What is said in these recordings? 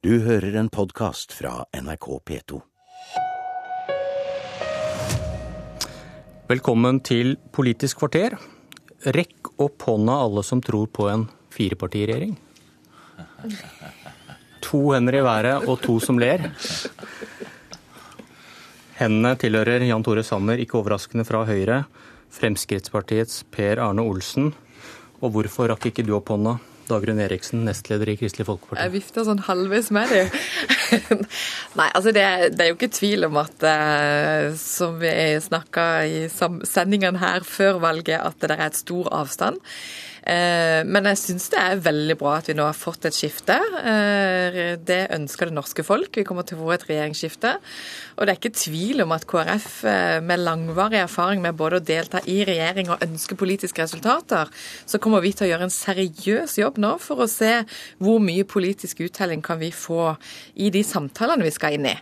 Du hører en podkast fra NRK P2. Velkommen til Politisk kvarter. Rekk opp hånda alle som tror på en firepartiregjering. To hender i været og to som ler. Hendene tilhører Jan Tore Sanner, ikke overraskende fra Høyre, Fremskrittspartiets Per Arne Olsen. Og hvorfor rakk ikke du opp hånda? Dagrun Eriksen, nestleder i Kristelig Folkeparti. Jeg vifter sånn halvveis med dem. Nei, altså det, det, er jo ikke tvil om at eh, som vi snakka i sendingene her før valget, at det er et stor avstand. Eh, men jeg syns det er veldig bra at vi nå har fått et skifte. Eh, det ønsker det norske folk. Vi kommer til å få et regjeringsskifte. Og det er ikke tvil om at KrF eh, med langvarig erfaring med både å delta i regjering og ønske politiske resultater, så kommer vi til å gjøre en seriøs jobb nå for å se hvor mye politisk uttelling kan vi få i de samtalene vi skal inn i.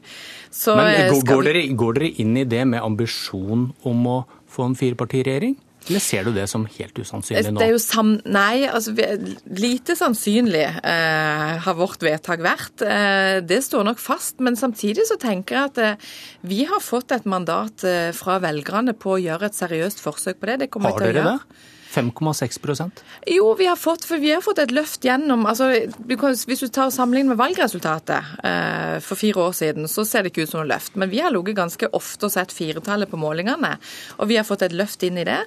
Så, Men går, går, dere, går dere inn i det med ambisjon om å få en firepartiregjering? Eller ser du det som helt usannsynlig nå? Det er jo sam nei, altså lite sannsynlig eh, har vårt vedtak vært. Eh, det står nok fast. Men samtidig så tenker jeg at eh, vi har fått et mandat eh, fra velgerne på å gjøre et seriøst forsøk på det. Det kommer har gjøre. Det? 5,6% Jo, vi har fått, for vi har fått et løft gjennom altså, Hvis du tar sammenlignet med valgresultatet eh, for fire år siden, så ser det ikke ut som noe løft. Men vi har ligget ganske ofte og sett firetallet på målingene, og vi har fått et løft inn i det.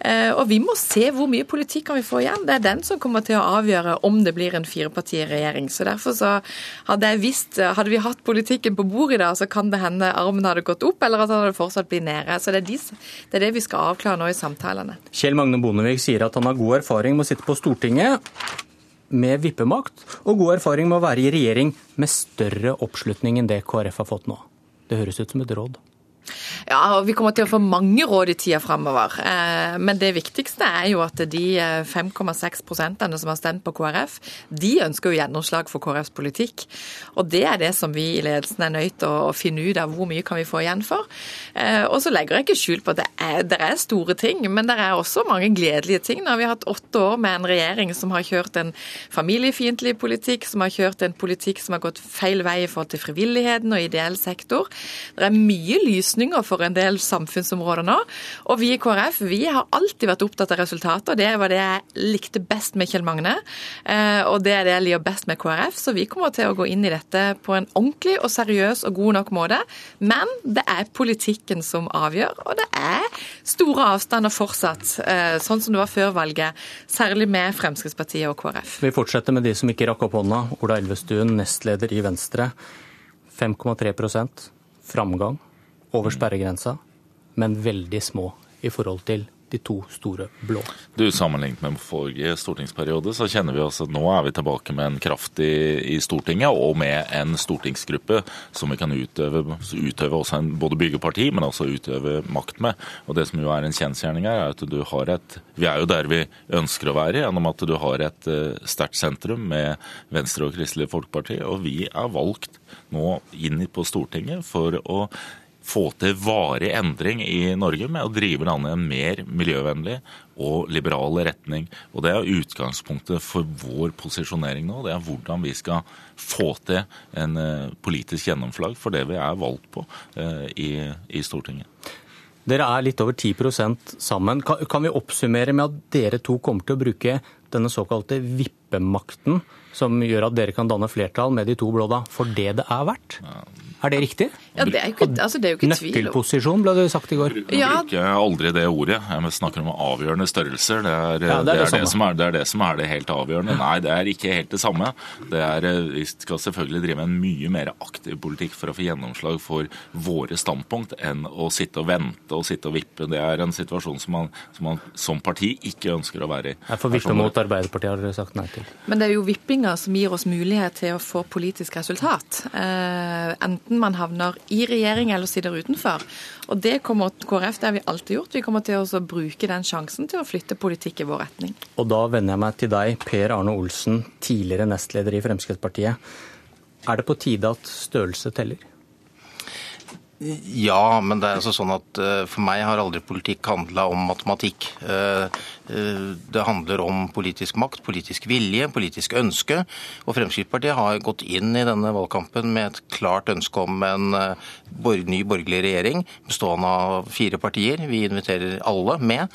Eh, og vi må se hvor mye politikk kan vi få igjen. Det er den som kommer til å avgjøre om det blir en firepartiregjering. Så derfor så hadde jeg visst Hadde vi hatt politikken på bordet i dag, så kan det hende armen hadde gått opp, eller at den hadde fortsatt blitt nede. Så det er, de, det er det vi skal avklare nå i samtalene. Kjell Magne Bonde Bondevik sier at han har god erfaring med å sitte på Stortinget med vippemakt, og god erfaring med å være i regjering med større oppslutning enn det KrF har fått nå. Det høres ut som et råd. Ja, og Vi kommer til å få mange råd i tida framover. Eh, men det viktigste er jo at de 5,6 eh, som har stemt på KrF, de ønsker jo gjennomslag for KrFs politikk. Og det er det som vi i ledelsen er nødt til å finne ut av hvor mye kan vi få igjen for. Eh, og så legger jeg ikke skjul på at det er, det er store ting, men det er også mange gledelige ting. Nå har vi hatt åtte år med en regjering som har kjørt en familiefiendtlig politikk, som har kjørt en politikk som har gått feil vei i forhold til frivilligheten og ideell sektor. Det er mye lysning løsninger for en del samfunnsområder nå. Og vi i KrF vi har alltid vært opptatt av resultater. Det var det jeg likte best med Kjell Magne, eh, og det er det jeg liker best med KrF. Så vi kommer til å gå inn i dette på en ordentlig og seriøs og god nok måte. Men det er politikken som avgjør, og det er store avstander fortsatt, eh, sånn som det var før valget. Særlig med Fremskrittspartiet og KrF. Vi fortsetter med de som ikke rakk opp hånda. Ola Elvestuen, nestleder i Venstre. 5,3% framgang over sperregrensa, men veldig små i forhold til de to store blå. Du, Sammenlignet med forrige stortingsperiode, så kjenner vi oss at nå er vi tilbake med en kraft i, i Stortinget, og med en stortingsgruppe som vi kan utøve, utøve en, både bygge parti, men også utøve makt med. Og Det som jo er en kjensgjerning her, er at du har et Vi er jo der vi ønsker å være, gjennom at du har et uh, sterkt sentrum med Venstre og Kristelig Folkeparti. Og vi er valgt nå inn på Stortinget for å få til varig endring i Norge med å drive landet i en mer miljøvennlig og liberal retning. Og Det er utgangspunktet for vår posisjonering nå. Det er hvordan vi skal få til en uh, politisk gjennomslag for det vi er valgt på uh, i, i, Stortinget. Dere er litt over 10% sammen. Kan, kan vi oppsummere med at dere to kommer til å bruke denne såkalte vippemakten, som gjør at dere kan danne flertall med de to blå da, for det det er verdt? Ja, er det riktig? Ja, Det er jo ikke, altså det er jo ikke tvil Nøkkelposisjon ble det sagt i går. Jeg bruker aldri det ordet. Jeg snakker om avgjørende størrelser. Det er, ja, det, er det, det, som er, det, er det som er det helt avgjørende. Nei, det er ikke helt det samme. Det er, vi skal selvfølgelig drive en mye mer aktiv politikk for å få gjennomslag for våre standpunkt enn å sitte og vente og sitte og vippe. Det er en situasjon som man som, man, som parti ikke ønsker å være i. Jeg får vippe mot Arbeiderpartiet, har dere sagt nei til. Men det er jo vippinga som gir oss mulighet til å få politisk resultat. Eh, enten enten man havner i regjering eller sitter utenfor. Og det kommer KrF, det har vi alltid gjort. Vi kommer til å bruke den sjansen til å flytte politikk i vår retning. Og da vender jeg meg til deg, Per Arne Olsen, tidligere nestleder i Fremskrittspartiet. Er det på tide at størrelse teller? Ja, men det er altså sånn at uh, for meg har aldri politikk handla om matematikk. Uh, Det handler om politisk makt, politisk vilje, politisk ønske. Og Fremskrittspartiet har gått inn i denne valgkampen med et klart ønske om en ny borgerlig regjering bestående av fire partier. Vi inviterer alle med.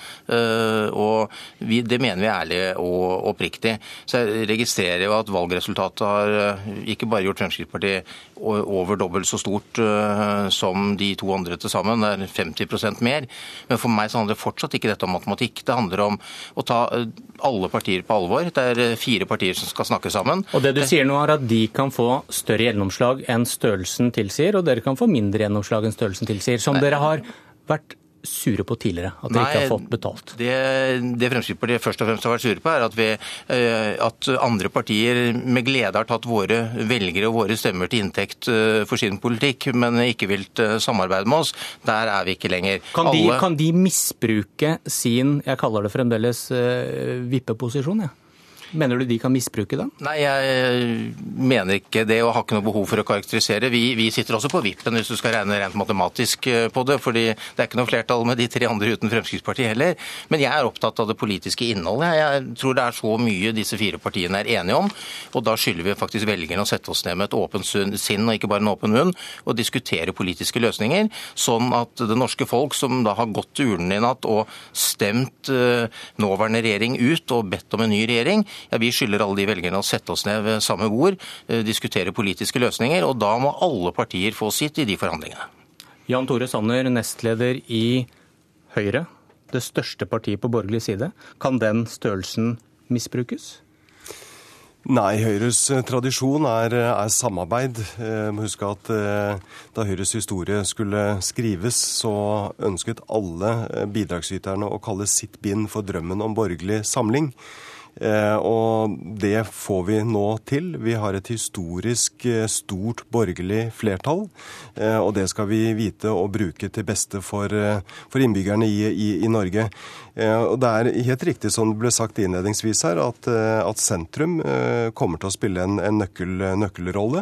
Og vi, det mener vi ærlig og oppriktig. Så jeg registrerer jo at valgresultatet har ikke bare gjort Fremskrittspartiet over dobbelt så stort som de to andre til sammen. Det er 50% mer. Men for meg så handler fortsatt ikke dette om matematikk. Det handler om å ta eh, alle partier på alvor. Det er eh, fire partier som skal snakke sammen. Og det du sier nå er at de kan få større gjennomslag enn størrelsen tilsier, og dere kan få mindre gjennomslag enn størrelsen tilsier, som dere har vært sure på tidligere? At dere ikke har fått betalt? Det, det Fremskrittspartiet først og fremst har vært sure på, er at, vi, eh, at, andre partier med glede har tatt våre velgere og våre stemmer til inntekt eh, for sin politikk, men ikke vil eh, samarbeide med oss. Der er vi ikke lenger. Kan de, Alle... kan de misbruke sin, jeg kaller det fremdeles, vippeposisjon? Ja? Mener du de kan misbruke den? Nei, jeg mener ikke det og har ikke noe behov for å karakterisere. Vi, vi sitter også på vippen hvis du skal regne rent matematisk eh, på det. fordi det er ikke noe flertall med de tre andre uten Fremskrittspartiet heller. Men jeg er opptatt av det politiske innholdet. Jeg tror det er så mye disse fire partiene er enige om. Og da skylder vi faktisk velgerne å sette oss ned med et åpent sinn og ikke bare en åpen munn og diskutere politiske løsninger, sånn at det norske folk som da har gått til urnene i natt og stemt eh, nåværende regjering ut og bedt om en ny regjering, ja, vi skylder alle de velgerne å sette oss ned ved samme bord, eh, diskutere politiske løsninger, og da må alle partier få sitt i de forhandlingene. Jan Tore Sanner, nestleder i Høyre, det største partiet på borgerlig side. Kan den størrelsen misbrukes? Nei, Høyres eh, tradisjon er, eh, er samarbeid. Jeg må huske at Da Høyres historie skulle skrives, så ønsket alle bidragsyterne å kalle sitt bind for drømmen om borgerlig samling. Eh, og det får vi nå til. Vi har et historisk eh, stort borgerlig flertall. Eh, og det skal vi vite og bruke til beste for, for innbyggerne i, i, i, Norge. Og Det er helt riktig som det ble sagt innledningsvis her, at, at sentrum kommer til å spille en, en nøkkel, nøkkelrolle.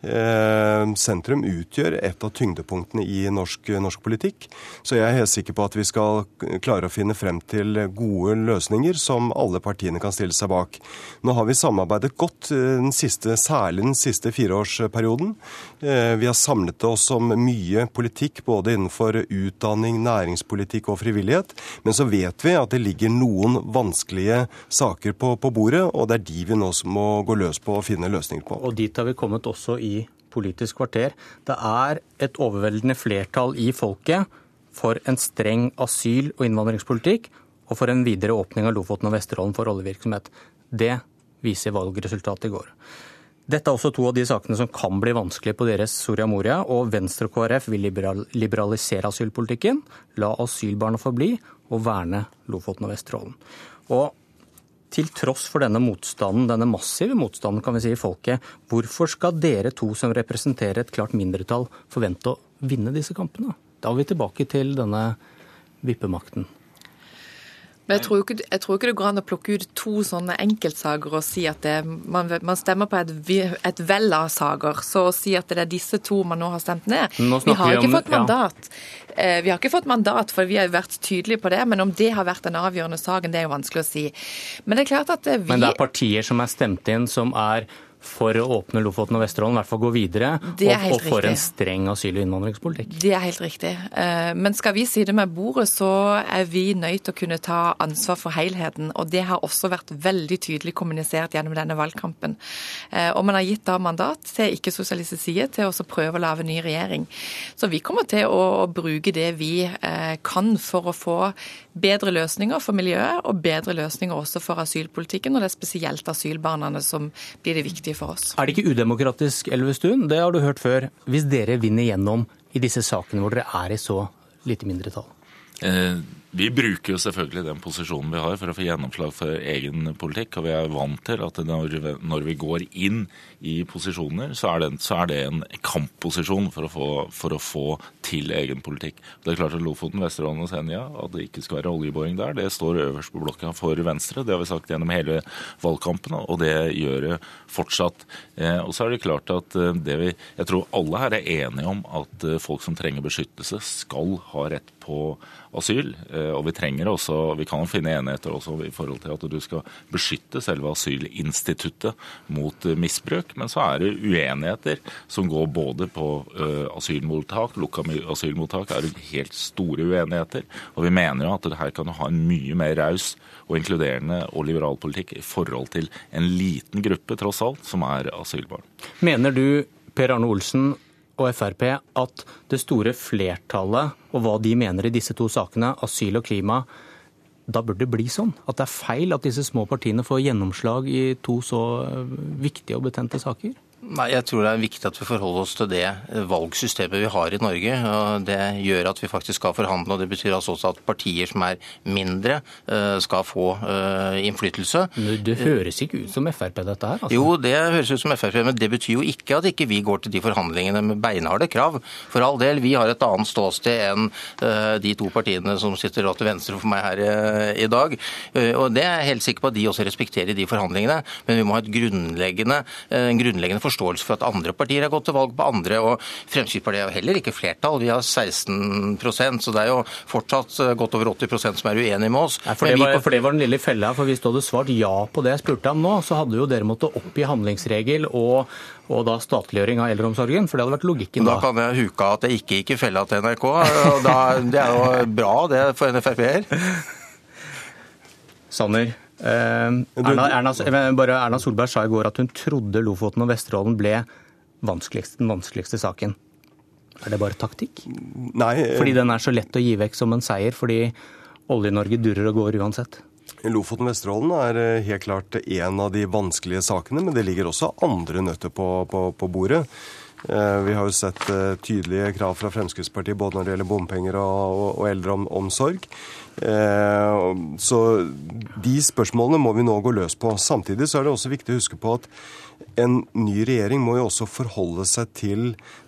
Eh, sentrum utgjør et av tyngdepunktene i norsk, norsk, politikk. Så jeg er helt sikker på at vi skal klare å finne frem til gode løsninger som alle partiene kan stille seg bak. Nå har vi samarbeidet godt, eh, den siste, særlig den siste fireårsperioden. Eh, vi har samlet oss om mye politikk både innenfor utdanning, næringspolitikk og frivillighet. Men så vet vi at det ligger noen vanskelige saker på, på bordet, og det er de vi nå må gå løs på og finne løsninger på. Og dit har vi kommet også i Politisk kvarter. Det er et overveldende flertall i folket for en streng asyl- og innvandringspolitikk, og for en videre åpning av Lofoten og Vesterålen for oljevirksomhet. Det viser valgresultatet i går. Dette er også to av de sakene som kan bli vanskelige på deres Soria Moria, og Venstre og KrF vil liberalisere asylpolitikken, la asylbarna få bli, og verne Lofoten og Vesterålen. Og til tross for denne motstanden, denne massive motstanden kan vi si i folket, hvorfor skal dere to som representerer et klart mindretall, forvente å vinne disse kampene? Da er vi tilbake til denne vippemakten. Men jeg tror, ikke, jeg tror, ikke, det går an å plukke ut to sånne enkeltsaker og si at det, man, man, stemmer på et, et vell av saker. Så å si at det er disse to man nå har stemt ned Vi har ikke om, fått mandat. Ja. Vi har ikke fått mandat, for vi har vært tydelige på det. Men om det har vært den avgjørende saken, det er jo vanskelig å si. Men det er klart at vi Men det er partier som er stemt inn, som er for å åpne Lofoten og Vesterålen, i hvert fall gå videre, og, og, for en streng asyl- og innvandringspolitikk. Det er helt riktig. Eh, men skal vi si det med bordet, så er vi nødt til å kunne ta ansvar for helheten. Og det har også vært veldig tydelig kommunisert gjennom denne valgkampen. Eh, og man har gitt da mandat til ikke-sosialistisk side til å prøve å lage ny regjering. Så vi kommer til å bruke det vi eh, kan for å få bedre løsninger for miljøet, og bedre løsninger også for asylpolitikken. Og det er spesielt asylbarna som blir det viktige for oss. Er det ikke udemokratisk, Elvestuen, det har du hørt før, hvis dere vinner gjennom i disse sakene hvor dere er i så lite mindretall? Eh, vi bruker jo selvfølgelig den posisjonen vi har for å få gjennomslag for egen politikk. Og vi er vant til at når vi går inn i posisjoner, så er det, så er det en kampposisjon for å, få, for å, få, til egen politikk. Det er klart at Lofoten, Vesterålen og Senja, at det ikke skal være oljeboring der, det står øverst på blokka for Venstre. Det har vi sagt gjennom hele valgkampen, og det gjør det fortsatt. Eh, og så er det klart at eh, det vi Jeg tror alle her er enige om at folk som trenger beskyttelse, skal ha rett på asyl. Og vi trenger også, vi kan finne enigheter også i forhold til at du skal beskytte selve asylinstituttet mot misbruk. Men så er det uenigheter som går både på asylmottak, lukka asylmottak er det helt store uenigheter. Og vi mener jo at her kan ha en mye mer raus og inkluderende og liberal politikk i forhold til en liten gruppe, tross alt, som er asylbarn. Mener du, Per Arne Olsen og Frp, at det store flertallet og hva de mener i disse to sakene, asyl og klima, da burde det bli sånn? At det er feil at disse små partiene får gjennomslag i to så viktige og betente saker? Nei, Jeg tror det er viktig at vi forholder oss til det valgsystemet vi har i Norge. og Det gjør at vi faktisk skal forhandle. og Det betyr altså også at partier som er mindre, eh, skal få eh, innflytelse. Men Det høres ikke ut som Frp, dette her? Altså. Jo, det høres ut som Frp, men det betyr jo ikke at ikke vi går til de forhandlingene med beinharde krav. For all del, vi har et annet ståsted enn eh, de to partiene som sitter til venstre for meg her i dag. Og Det er jeg helt sikker på at de også respekterer de forhandlingene. Men vi må ha et grunnleggende, en grunnleggende forståelse forståelse for at andre partier har gått til valg på andre. og Fremskrittspartiet er jo heller ikke flertall. Vi har 16% så det er jo fortsatt eh, godt over 80% som er uenige med oss. Nei, for, det var, for, det var, den lille fella. for Hvis du hadde svart ja på det jeg spurte om nå, så hadde jo dere måttet oppgi handlingsregel og, og da statliggjøring av eldreomsorgen. For det hadde vært logikken da. Da kan jeg huke at jeg ikke gikk i fella til NRK. og da, Det er jo bra det for en Frp-er. Sanner, Erna, Erna, Erna, Solberg sa i går at hun trodde Lofoten og Vesterålen ble vanskeligst, den vanskeligste saken. Er det bare taktikk? Nei. Fordi den er så lett å gi vekk som en seier, fordi Olje-Norge durrer og går uansett? Lofoten og Vesterålen er eh, helt klart en av de vanskelige sakene, men det ligger også andre nøtter på, på, på bordet. Eh, vi har jo sett eh, tydelige krav fra Fremskrittspartiet både når det gjelder bompenger og, og, og eldreomsorg. Så de spørsmålene må vi nå gå løs på. Samtidig så er det også viktig å huske på at en ny regjering må jo også forholde seg til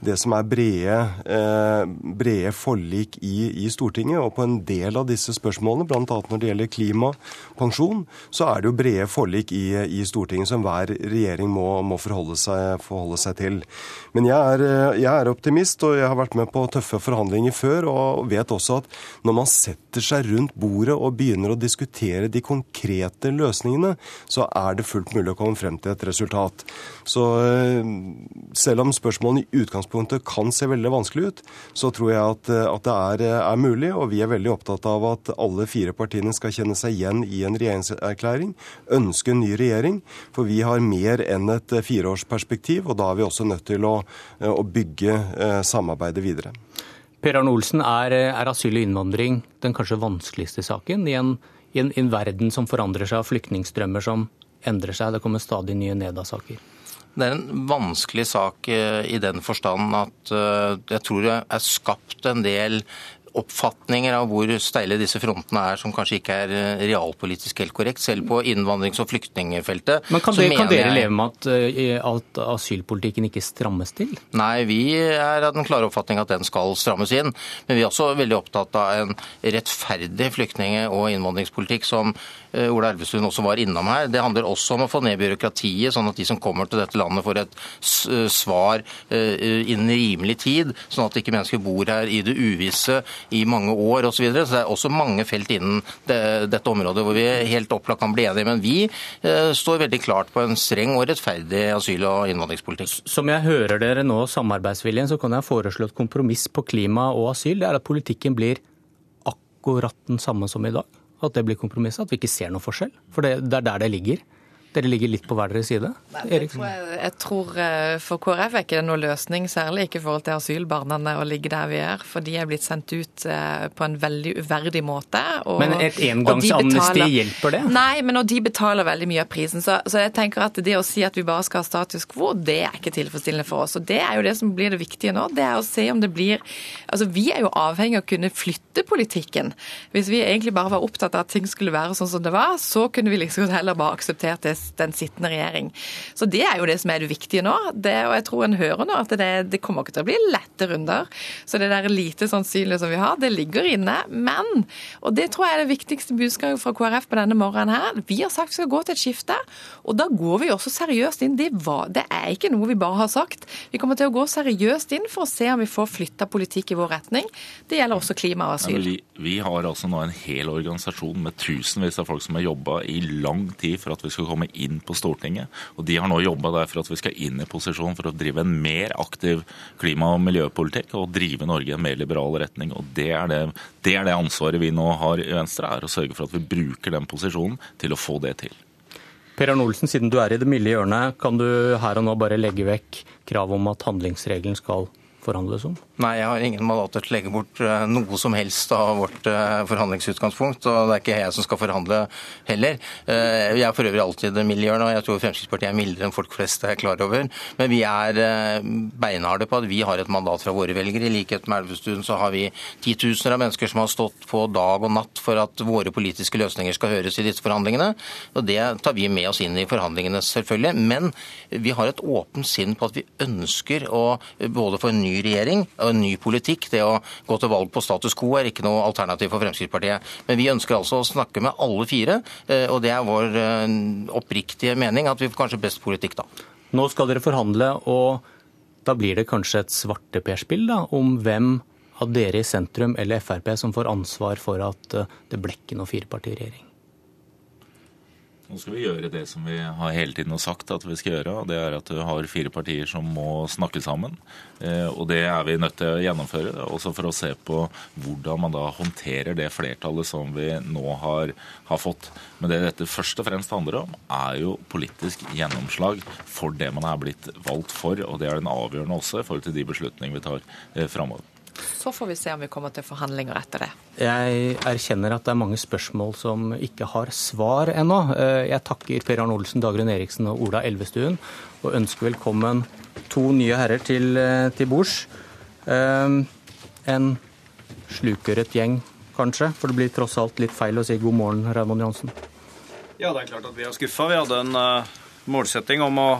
det som er brede, eh, brede forlik i, i, Stortinget. Og på en del av disse spørsmålene, bl.a. når det gjelder klima, pensjon, så er det jo brede forlik i, i Stortinget som hver regjering må, må forholde, seg, forholde, seg, til. Men jeg er, jeg er, optimist, og jeg har vært med på tøffe forhandlinger før, og vet også at når man setter seg rundt bordet og begynner å diskutere de konkrete løsningene, så er det fullt mulig å komme frem til et resultat. Så eh, selv om spørsmålene i utgangspunktet kan se veldig vanskelig ut, så tror jeg at, eh, at det er, eh, er, mulig. Og vi er veldig opptatt av at alle fire partiene skal kjenne seg igjen i en regjeringserklæring, ønske en ny regjering. For vi har mer enn et fireårsperspektiv, og da er vi også nødt til å, å bygge samarbeidet videre. Per Arne Olsen, er, er asyl og innvandring den kanskje vanskeligste saken i en, i en, en verden som forandrer seg av flyktningstrømmer som endrer seg. Det kommer stadig nye Neda-saker. Det er en vanskelig sak eh, i den forstand at eh, jeg tror det er skapt en del oppfatninger av hvor steile disse frontene er, som kanskje ikke er eh, realpolitisk helt korrekt, selv på innvandrings- og flyktningfeltet. Men Kan, det, kan dere jeg... leve med at, uh, at, asylpolitikken ikke strammes til? Nei, vi er av den klare oppfatning at den skal strammes inn. Men vi er også veldig opptatt av en rettferdig flyktning- og innvandringspolitikk som uh, Ola Elvestuen også var innom her. Det handler også om å få ned byråkratiet, sånn at de som kommer til dette landet får et svar innen rimelig tid, sånn at ikke mennesker bor her i det uvisse i mange år osv. Så, videre. så det er også mange felt innen det, dette området hvor vi helt opplagt kan bli enige. Men vi eh, står veldig klart på en streng og rettferdig asyl- og innvandringspolitikk. Som jeg hører dere nå, samarbeidsviljen, så kan jeg foreslå et kompromiss på klima og asyl. Det er at politikken blir akkurat den samme som i dag. At det blir kompromisset, at vi ikke ser noe forskjell. For det, det er der det ligger. Dere ligger litt på hver deres side? Jeg, jeg tror eh, For KrF er ikke det noen løsning, særlig ikke i forhold til asylbarna, å ligge der vi er. For de er blitt sendt ut eh, på en veldig uverdig måte. Og, men et engangsamnesti hjelper det? Nei, men og de betaler veldig mye av prisen. Så, så, jeg tenker at det å si at vi bare skal ha status quo, det er ikke tilfredsstillende for oss. Og det er jo det som blir det viktige nå. Det er å se om det blir Altså vi er jo avhengig av å kunne flytte politikken. Hvis vi egentlig bare var opptatt av at ting skulle være sånn som det var, så kunne vi liksom heller bare akseptert det den sittende regjering. Så det er jo det som er det viktige nå. Det, og jeg tror en hører nå at det, det kommer ikke til å bli lette runder. Så det der lite sannsynlige som vi har, det ligger inne. Men, og det tror jeg er det viktigste budskapet fra KrF på denne morgenen her, vi har sagt vi skal gå til et skifte. Og da går vi også seriøst inn. Det, var, det er ikke noe vi bare har sagt. Vi kommer til å gå seriøst inn for å se om vi får flytta politikk i vår retning. Det gjelder også klima og asyl. vi, vi, har altså nå en hel organisasjon med tusenvis av folk som har jobba i lang tid for at vi skal komme inn på Stortinget. Og de har nå jobba der for at vi skal inn i posisjon for å drive en mer aktiv klima- og miljøpolitikk og drive Norge i en mer liberal retning. Og det er det, det er det ansvaret vi nå har i Venstre, er å sørge for at vi bruker den posisjonen til å få det til. Per Arne Olsen, siden du er i det milde hjørnet, kan du her og nå bare legge vekk kravet om at handlingsregelen skal forhandles om? Nei, jeg har ingen mandater til å legge bort eh, noe som helst av vårt eh, forhandlingsutgangspunkt. Og det er ikke jeg som skal forhandle heller. Eh, jeg er for øvrig alltid miljøen, og jeg tror Fremskrittspartiet er mildere enn folk flest er klar over. Men vi er beinharde på at vi har et mandat fra våre velgere. I likhet med Elvestuen så har vi titusener av mennesker som har stått på dag og natt for at våre politiske løsninger skal høres i disse forhandlingene. Og det tar vi med oss inn i forhandlingene, selvfølgelig. Men vi har et åpent sinn på at vi ønsker å både få en ny regjering og en ny politikk. Det å gå til valg på status quo er ikke noe alternativ for Fremskrittspartiet. Men vi ønsker altså å snakke med alle fire, eh, og det er vår eh, oppriktige mening at vi får kanskje best politikk da. Nå skal dere forhandle, og da blir det kanskje et svarteperspill da, om hvem av dere i sentrum eller Frp som får ansvar for at eh, det ble ikke noe firepartiregjering? Nå skal vi gjøre det som vi har hele tiden sagt at vi skal gjøre. og Det er at du har fire partier som må snakke sammen. Eh, og det er vi nødt til å gjennomføre. Også for å se på hvordan man da håndterer det flertallet som vi nå har, har fått. Men det dette først og fremst handler om, er jo politisk gjennomslag for det man er blitt valgt for. Og det er den avgjørende også i forhold til de beslutningene vi tar eh, framover. Så får vi se om vi kommer til forhandlinger etter det. Jeg erkjenner at det er mange spørsmål som ikke har svar ennå. Eh, jeg takker Per Arne Olsen, Dagrun Eriksen og Ola Elvestuen, og ønsker velkommen to nye herrer til, eh, til bords. Eh, en slukøret gjeng, kanskje, for det blir tross alt litt feil å si god morgen, Raymond Johansen. Ja, det er klart at vi er skuffa. Vi hadde en målsetting om å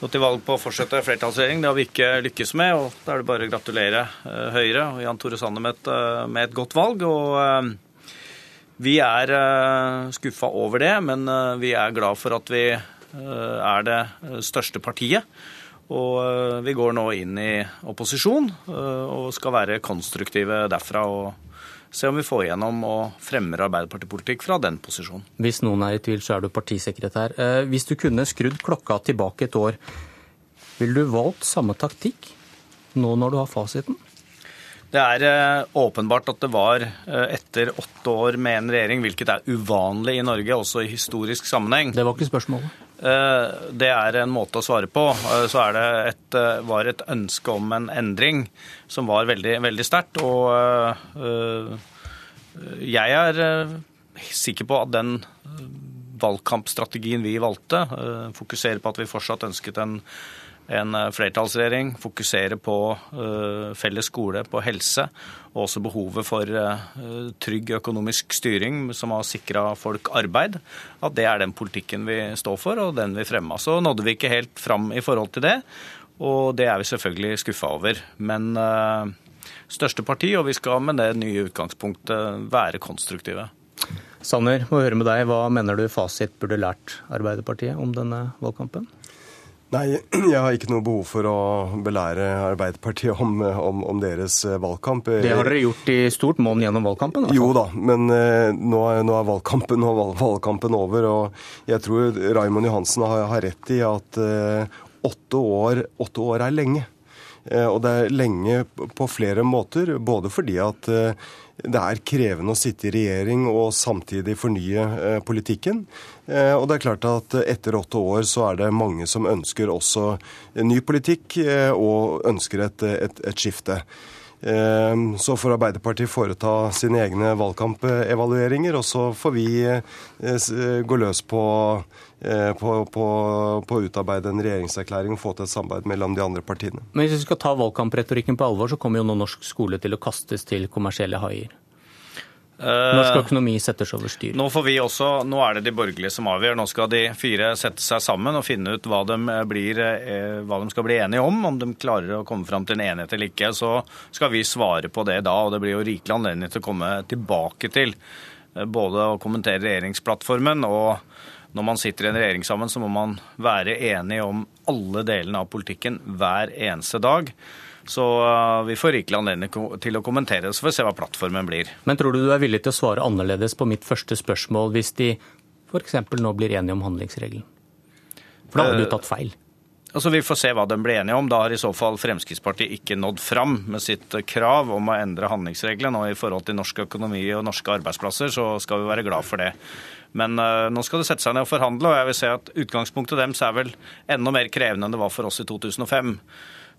gå til valg på å fortsette flertallsregjering. Det har vi ikke lykkes med. og Da er det bare å gratulere uh, Høyre og Jan Tore Sanner med, uh, med, et godt valg. og uh, Vi er skuffa over det, men vi er glad for at vi er det største partiet. Og vi går nå inn i opposisjon og skal være konstruktive derfra. og se om vi får igjennom og fremmer Arbeiderpartipolitikk fra den posisjonen. Hvis noen er i tvil, så er du partisekretær. Eh, hvis du kunne skrudd klokka tilbake et år, ville du valgt samme taktikk nå når du har fasiten? Det er eh, åpenbart at det var eh, etter åtte år med en regjering, hvilket er uvanlig i Norge, også i historisk sammenheng. Det var ikke spørsmålet. Det er en måte å svare på. Så er det et, var et ønske om en endring som var veldig, veldig sterkt. Og jeg er eh, sikker på at den eh, valgkampstrategien vi valgte, eh, fokuserer på at vi fortsatt ønsket en, en flertallsregjering, fokusere på felles skole, på helse, og også behovet for trygg økonomisk styring som har sikra folk arbeid, at det er den politikken vi står for og den vi fremma. Så nådde vi ikke helt fram i forhold til det, og det er vi selvfølgelig skuffa over. Men største parti, og vi skal med det nye utgangspunktet være konstruktive. Sanner, må høre med deg. Hva mener du fasit burde lært Arbeiderpartiet om denne valgkampen? Nei, jeg har ikke noe behov for å belære Arbeiderpartiet om, om, om deres eh, valgkamp. Det har dere gjort i stort monn gjennom valgkampen? Altså. Jo da, men uh, nå, er, nå, er, valgkampen, valgkampen over. Og jeg tror Raymond Johansen har, har rett i at uh, åtte, år, åtte år er lenge. Eh, og det er lenge på flere måter, både fordi at eh, det er krevende å sitte i regjering og samtidig fornye eh, politikken. Og det er klart at etter åtte år så er det mange som ønsker også ny politikk og ønsker et, et, et skifte. Så får Arbeiderpartiet foreta sine egne valgkampevalueringer, og så får vi gå løs på Eh, på, på, på, å utarbeide en regjeringserklæring og få til et samarbeid mellom de andre partiene. Men hvis vi skal ta valgkampretorikken på alvor, så kommer jo nå norsk skole til å kastes til kommersielle haier. Norsk økonomi settes over styr. Nå, får vi også, nå er det de borgerlige som avgjør. Nå skal de fire sette seg sammen og finne ut hva de, blir, hva de skal bli enige om. Om de klarer å komme fram til en enighet eller ikke. Så skal vi svare på det da. Og det blir jo rikelig anledning til å komme tilbake til både å kommentere regjeringsplattformen og når man sitter i en regjering sammen, så må man være enig om alle delene av politikken hver eneste dag. Så uh, vi får rikelig anledning til å kommentere det, så får vi se hva plattformen blir. Men tror du du er villig til å svare annerledes på mitt første spørsmål hvis de f.eks. nå blir enige om handlingsregelen? For da hadde du eh, tatt feil. Altså, Vi får se hva de blir enige om. Da har i så fall Fremskrittspartiet ikke nådd fram med sitt krav om å endre handlingsreglene. Og i forhold til norsk økonomi og norske arbeidsplasser, så skal vi være glad for det. Men uh, nå skal det sette seg ned og forhandle, og jeg vil se at utgangspunktet deres er vel enda mer krevende enn det var for oss i 2005.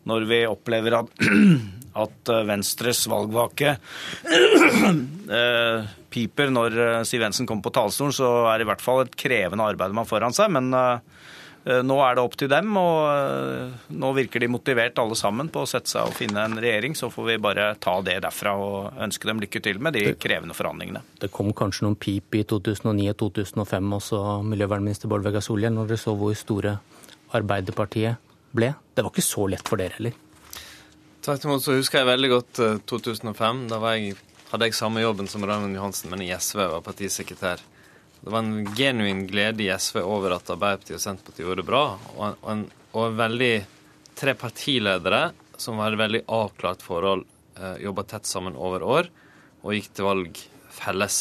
Når vi opplever at, at eh, Venstres valgvake uh, piper når Siv Jensen kommer på talerstolen, så er det i hvert fall et krevende arbeid man har foran seg. Men Eh, nå er det opp til dem, og eh, nå virker de motivert alle sammen på å sette seg og finne en regjering. Så får vi bare ta det derfra og ønske dem lykke til med de krevende forhandlingene. Det kom kanskje noen pip i 2009 og 2005 også, miljøvernminister Bård Vegar Solhjell, når dere så hvor store Arbeiderpartiet ble. Det var ikke så lett for dere heller? Tvert imot så husker jeg veldig godt 2005. Eh, da jeg, hadde jeg samme jobben som Raymond Johansen, men i SV var partisekretær. Det var en genuin glede i SV over at Arbeiderpartiet og Senterpartiet gjorde det bra. Og, en, og veldig tre partiledere som var et veldig avklart forhold, eh, jobba tett sammen over år og gikk til valg felles.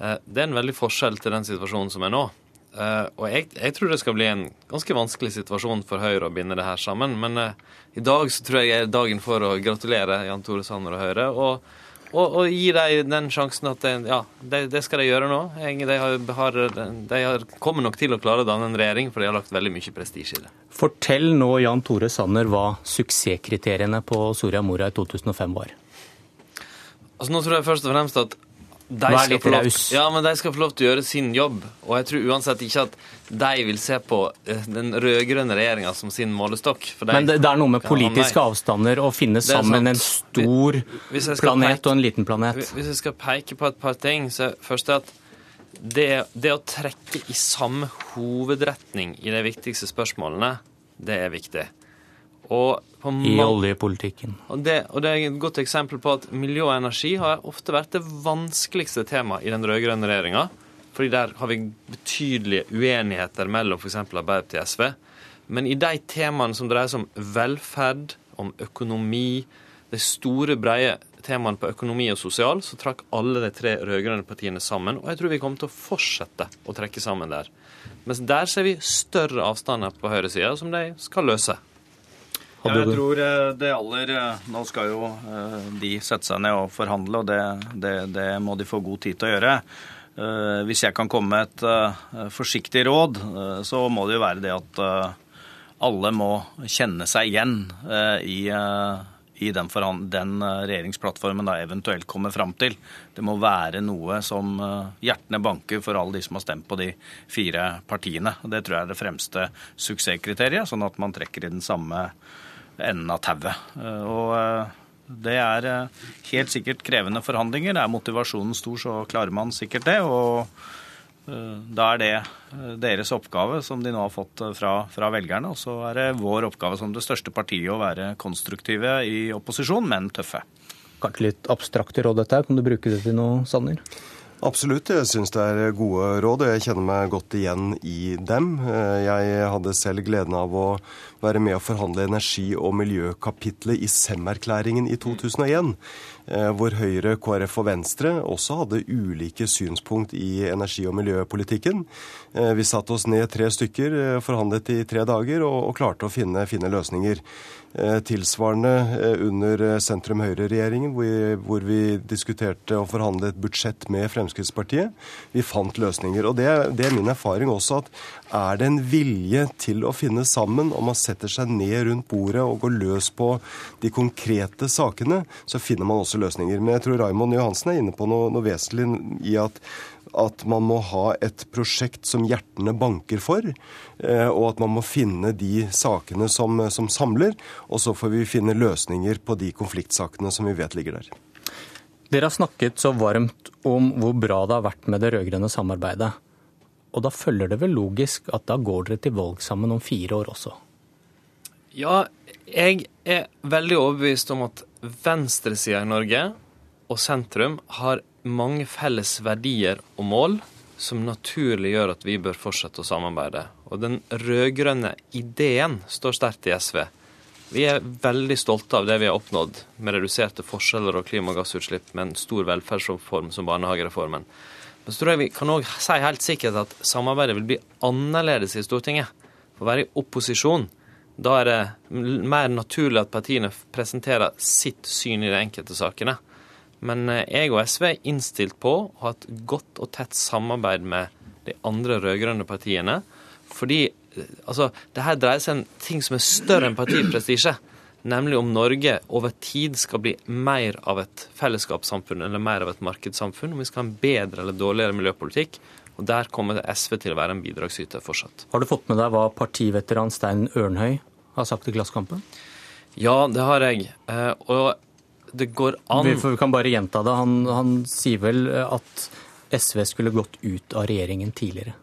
Eh, det er en veldig forskjell til den situasjonen som er nå. Eh, og jeg, jeg, tror det skal bli en ganske vanskelig situasjon for Høyre å binde det her sammen. Men eh, i dag så tror jeg er dagen for å gratulere Jan Tore Sanner og Høyre. og og, og gi dem den sjansen at det, ja, det, det, skal de gjøre nå. De, har, har, de har, kommer nok til å klare å danne en regjering, for de har lagt veldig mye prestisje i det. Fortell nå, Jan Tore Sanner, hva suksesskriteriene på Soria Moria i 2005 var. Altså Nå tror jeg først og fremst at de Vær litt raus. Ja, men de skal få lov til å gjøre sin jobb. Og jeg tror uansett ikke at de vil se på eh, den rød-grønne regjeringa som sin målestokk. De, men det, det, er noe med politiske avstander å finne sammen en stor planet peke, og en liten planet. Hvis jeg skal peke på et par ting, så først er at det, det å trekke i samme hovedretning i de viktigste spørsmålene, det er viktig. I oljepolitikken. Og det, og det, er et godt eksempel på at miljø og energi har ofte vært det vanskeligste temaet i den rød-grønne regjeringa. Fordi der har vi betydelige uenigheter mellom f.eks. Arbeiderpartiet og SV. Men i de temaene som dreier seg om velferd, om økonomi, de store, breie temaene på økonomi og sosial, så trakk alle de tre rød-grønne partiene sammen. Og jeg tror vi kommer til å fortsette å trekke sammen der. Mens der ser vi større avstander på høyresida, som de skal løse. Ja, jeg tror eh, det aller eh, Nå skal jo eh, de sette seg ned og forhandle, og det, det, det må de få god tid til å gjøre. Hvis jeg kan komme med et forsiktig råd, så må det jo være det at alle må kjenne seg igjen i, i den, den, regjeringsplattformen da eventuelt kommer fram til. Det må være noe som hjertene banker for alle de som har stemt på de fire partiene. Det tror jeg er det fremste suksesskriteriet, sånn at man trekker i den samme enden av tauet. Eh, og eh, det er eh, helt sikkert krevende forhandlinger. Er motivasjonen stor, så klarer man sikkert det. og da er det deres oppgave, som de nå har fått fra, fra velgerne. Og så er det vår oppgave som det største partiet å være konstruktive i opposisjon, men tøffe. Kanskje litt abstrakte råd dette. her. Kan du bruke det til noe, Sanner? Absolutt, jeg syns det er gode råd, og jeg kjenner meg godt igjen i dem. Jeg hadde selv gleden av å være med å forhandle energi- og miljøkapitlet i Sem-erklæringen i 2001. Eh, hvor Høyre, KrF og Venstre også hadde ulike synspunkt i energi- og miljøpolitikken. Eh, vi satte oss ned tre stykker, eh, forhandlet i tre dager og, og klarte å finne, finne løsninger. Tilsvarende under sentrum-høyre-regjeringen, hvor, vi diskuterte og forhandlet budsjett med Fremskrittspartiet. Vi fant løsninger. Og det, det, er min erfaring også at er det en vilje til å finne sammen, og man setter seg ned rundt bordet og går løs på de konkrete sakene, så finner man også løsninger. Men jeg tror Raymond Johansen er inne på noe, noe vesentlig i at, at man må ha et prosjekt som hjertene banker for, eh, og at man må finne de sakene som, som samler. Og så får vi finne løsninger på de konfliktsakene som vi vet ligger der. Dere har snakket så varmt om hvor bra det har vært med det rød-grønne samarbeidet. Og da følger det vel logisk at da går dere til valg sammen om fire år også? Ja, jeg er veldig overbevist om at venstresida i Norge og sentrum har mange felles verdier og mål som naturlig gjør at vi bør fortsette å samarbeide. Og den rød-grønne ideen står sterkt i SV. Vi er veldig stolte av det vi har oppnådd med reduserte forskjeller og klimagassutslipp med en stor velferdsreform som barnehagereformen. Så tror jeg vi kan òg si helt sikkert at samarbeidet vil bli annerledes i Stortinget. For å være i opposisjon, da er det mer naturlig at partiene presenterer sitt syn i de enkelte sakene. Men eh, jeg og SV er innstilt på å ha et godt og tett samarbeid med de andre rød-grønne partiene. Fordi eh, altså, det her dreier seg om ting som er større enn partiprestisje. Nemlig om Norge over tid skal bli mer av et fellesskapssamfunn eller mer av et markedssamfunn. Om vi skal ha en bedre eller dårligere miljøpolitikk. Og Der kommer SV til å være en bidragsyter fortsatt. Har du fått med deg hva partiveteran Stein Ørnhøi har sagt i Klassekampen? Ja, det har jeg. Eh, og det går an Vi, vi kan bare gjenta det. Han, han, sier vel at SV skulle gått ut av regjeringen tidligere.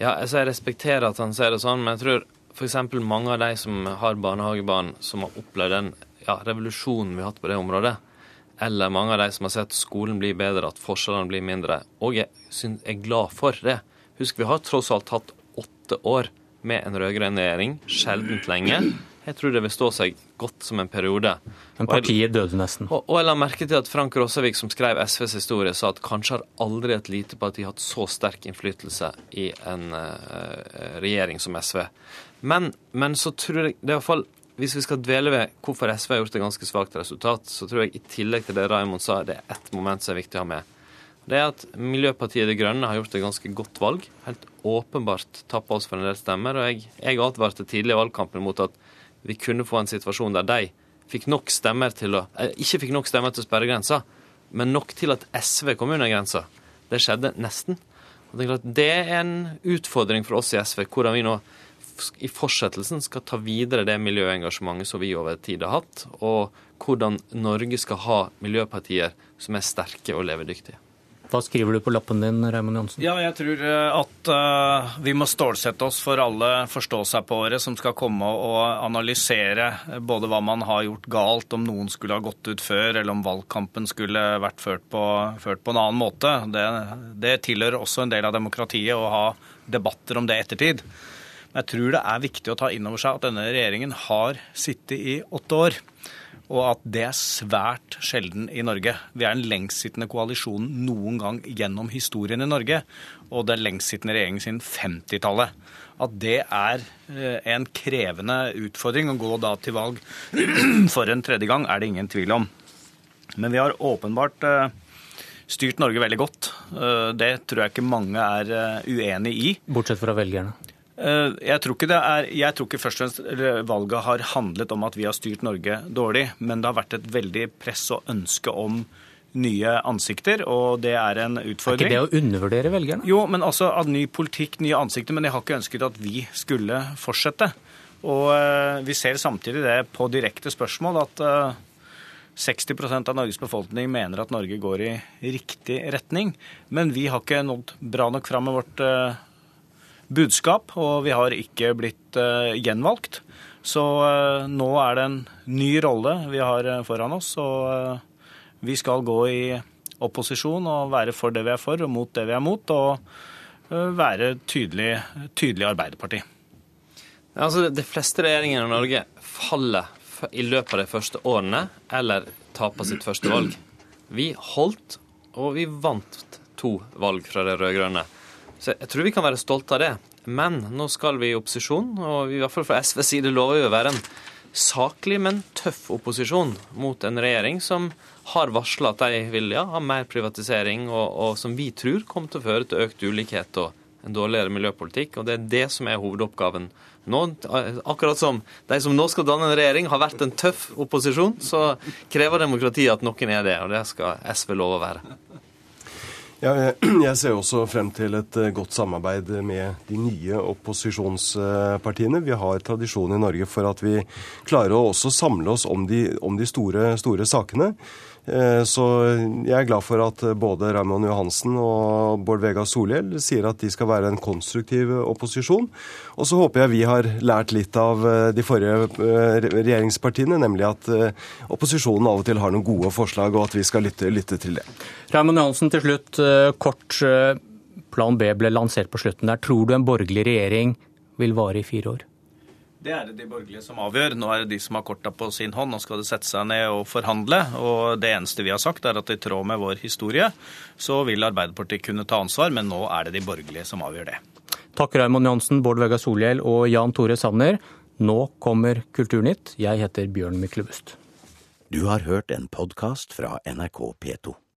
Ja, altså jeg respekterer at han sier det sånn, men jeg tror f.eks. mange av de som har barnehagebarn, som har opplevd den ja, revolusjonen vi har hatt på det området, eller mange av de som har sett skolen bli bedre, at forskjellene blir mindre, og jeg er glad for det. Husk, vi har tross alt hatt åtte år med en rød-grønn regjering, sjeldent lenge. Jeg tror det vil stå seg godt som en periode. Men partiet døde nesten. Og, og jeg la merke til at Frank Rossevik, som skrev SVs historie, sa at kanskje har aldri et lite parti hatt så sterk innflytelse i en uh, regjering som SV. Men, men, så tror jeg det er fall hvis vi skal dvele ved hvorfor SV har gjort et ganske svakt resultat, så tror jeg i tillegg til det Raymond sa, det er ett moment som er viktig å ha med. Det er at Miljøpartiet De Grønne har gjort et ganske godt valg. Helt åpenbart tappa oss for en del stemmer. Og jeg, jeg advarte tidlig i valgkampen mot at vi kunne få en situasjon der de fikk nok stemmer til å, eh, ikke fikk nok stemmer til sperregrensa, men nok til at SV kom under grensa. Det skjedde nesten. Og det er en utfordring for oss i SV, hvordan vi nå i fortsettelsen skal ta videre det miljøengasjementet som vi over tid har hatt, og hvordan Norge skal ha miljøpartier som er sterke og levedyktige. Hva skriver du på lappen din, Raymond Johnsen? Ja, jeg tror eh, at uh, vi må stålsette oss for alle forstå-seg-på-året som skal komme og analysere både hva man har gjort galt, om noen skulle ha gått ut før, eller om valgkampen skulle vært ført på, ført på en annen måte. Det, det tilhører også en del av demokratiet å ha debatter om det ettertid. Men jeg tror det er viktig å ta inn over seg at denne regjeringen har sittet i åtte år og at det er svært sjelden i Norge. Vi er den lengstsittende koalisjonen noen gang gjennom historien i Norge, og den lengstsittende regjeringen siden 50-tallet. At det er eh, en krevende utfordring å gå da til valg for en tredje gang, er det ingen tvil om. Men vi har åpenbart eh, styrt Norge veldig godt. Eh, det tror jeg ikke mange er uenig i. Bortsett fra velgerne? Eh, jeg tror, ikke det er, jeg tror ikke først og fremst valget har handlet om at vi har styrt Norge dårlig, men det har vært et veldig press og ønske om nye ansikter, og det er en utfordring. Er ikke det å undervurdere velgerne? Jo, men altså av ny politikk, nye ansikter. Men jeg har ikke ønsket at vi skulle fortsette. Og uh, vi ser samtidig det på direkte spørsmål at uh, 60% av Norges befolkning mener at Norge går i riktig retning. Men vi har ikke nådd bra nok fram med vårt budskap, og vi har ikke blitt uh, gjenvalgt. Så uh, nå er det en ny rolle vi har uh, foran oss, og vi skal gå i opposisjon og være for det vi er for, og mot det vi er mot, og være tydelig, tydelig Arbeiderparti. Altså, de fleste regjeringer i Norge faller i løpet av de første årene, eller taper sitt første valg. Vi holdt, og vi vant to valg fra de rød-grønne. Så jeg tror vi kan være stolte av det. Men nå skal vi i opposisjon, og i hvert fall fra SVs side lover vi å være en saklig, men tøff opposisjon mot en regjering som har varsla at de vil ja, ha mer privatisering, og, og, som vi tror kommer til å føre til økt ulikhet og en dårligere miljøpolitikk. Og det er det som er hovedoppgaven nå. Akkurat som de som nå skal danne en regjering, har vært en tøff opposisjon, så krever demokratiet at noen er det, og det skal SV love å være. Ja, jeg ser også frem til et eh, godt samarbeid med de nye opposisjonspartiene. Vi har tradisjon i Norge for at vi klarer å også samle oss om de, om de store, store sakene. Eh, så jeg er glad for at både Raymond Johansen og Bård Vegar Solhjell sier at de skal være en konstruktiv opposisjon. Og så håper jeg vi har lært litt av eh, de forrige regjeringspartiene, nemlig at opposisjonen av og til har noen gode forslag, og at vi skal lytte, lytte til det. Raymond Johansen, til slutt kort. Plan B ble lansert på slutten der. Tror du en borgerlig regjering vil vare i fire år? Det er det de borgerlige som avgjør. Nå er det de som har korta på sin hånd. Nå skal de sette seg ned og forhandle. Og det eneste vi har sagt, er at i tråd med vår historie, så vil Arbeiderpartiet kunne ta ansvar, men nå er det de borgerlige som avgjør det. Takk Raymond Johansen, Bård Vegar Solhjell og Jan Tore Sanner. Nå kommer Kulturnytt. Jeg heter Bjørn Myklebust. Du har hørt en podkast fra NRK P2.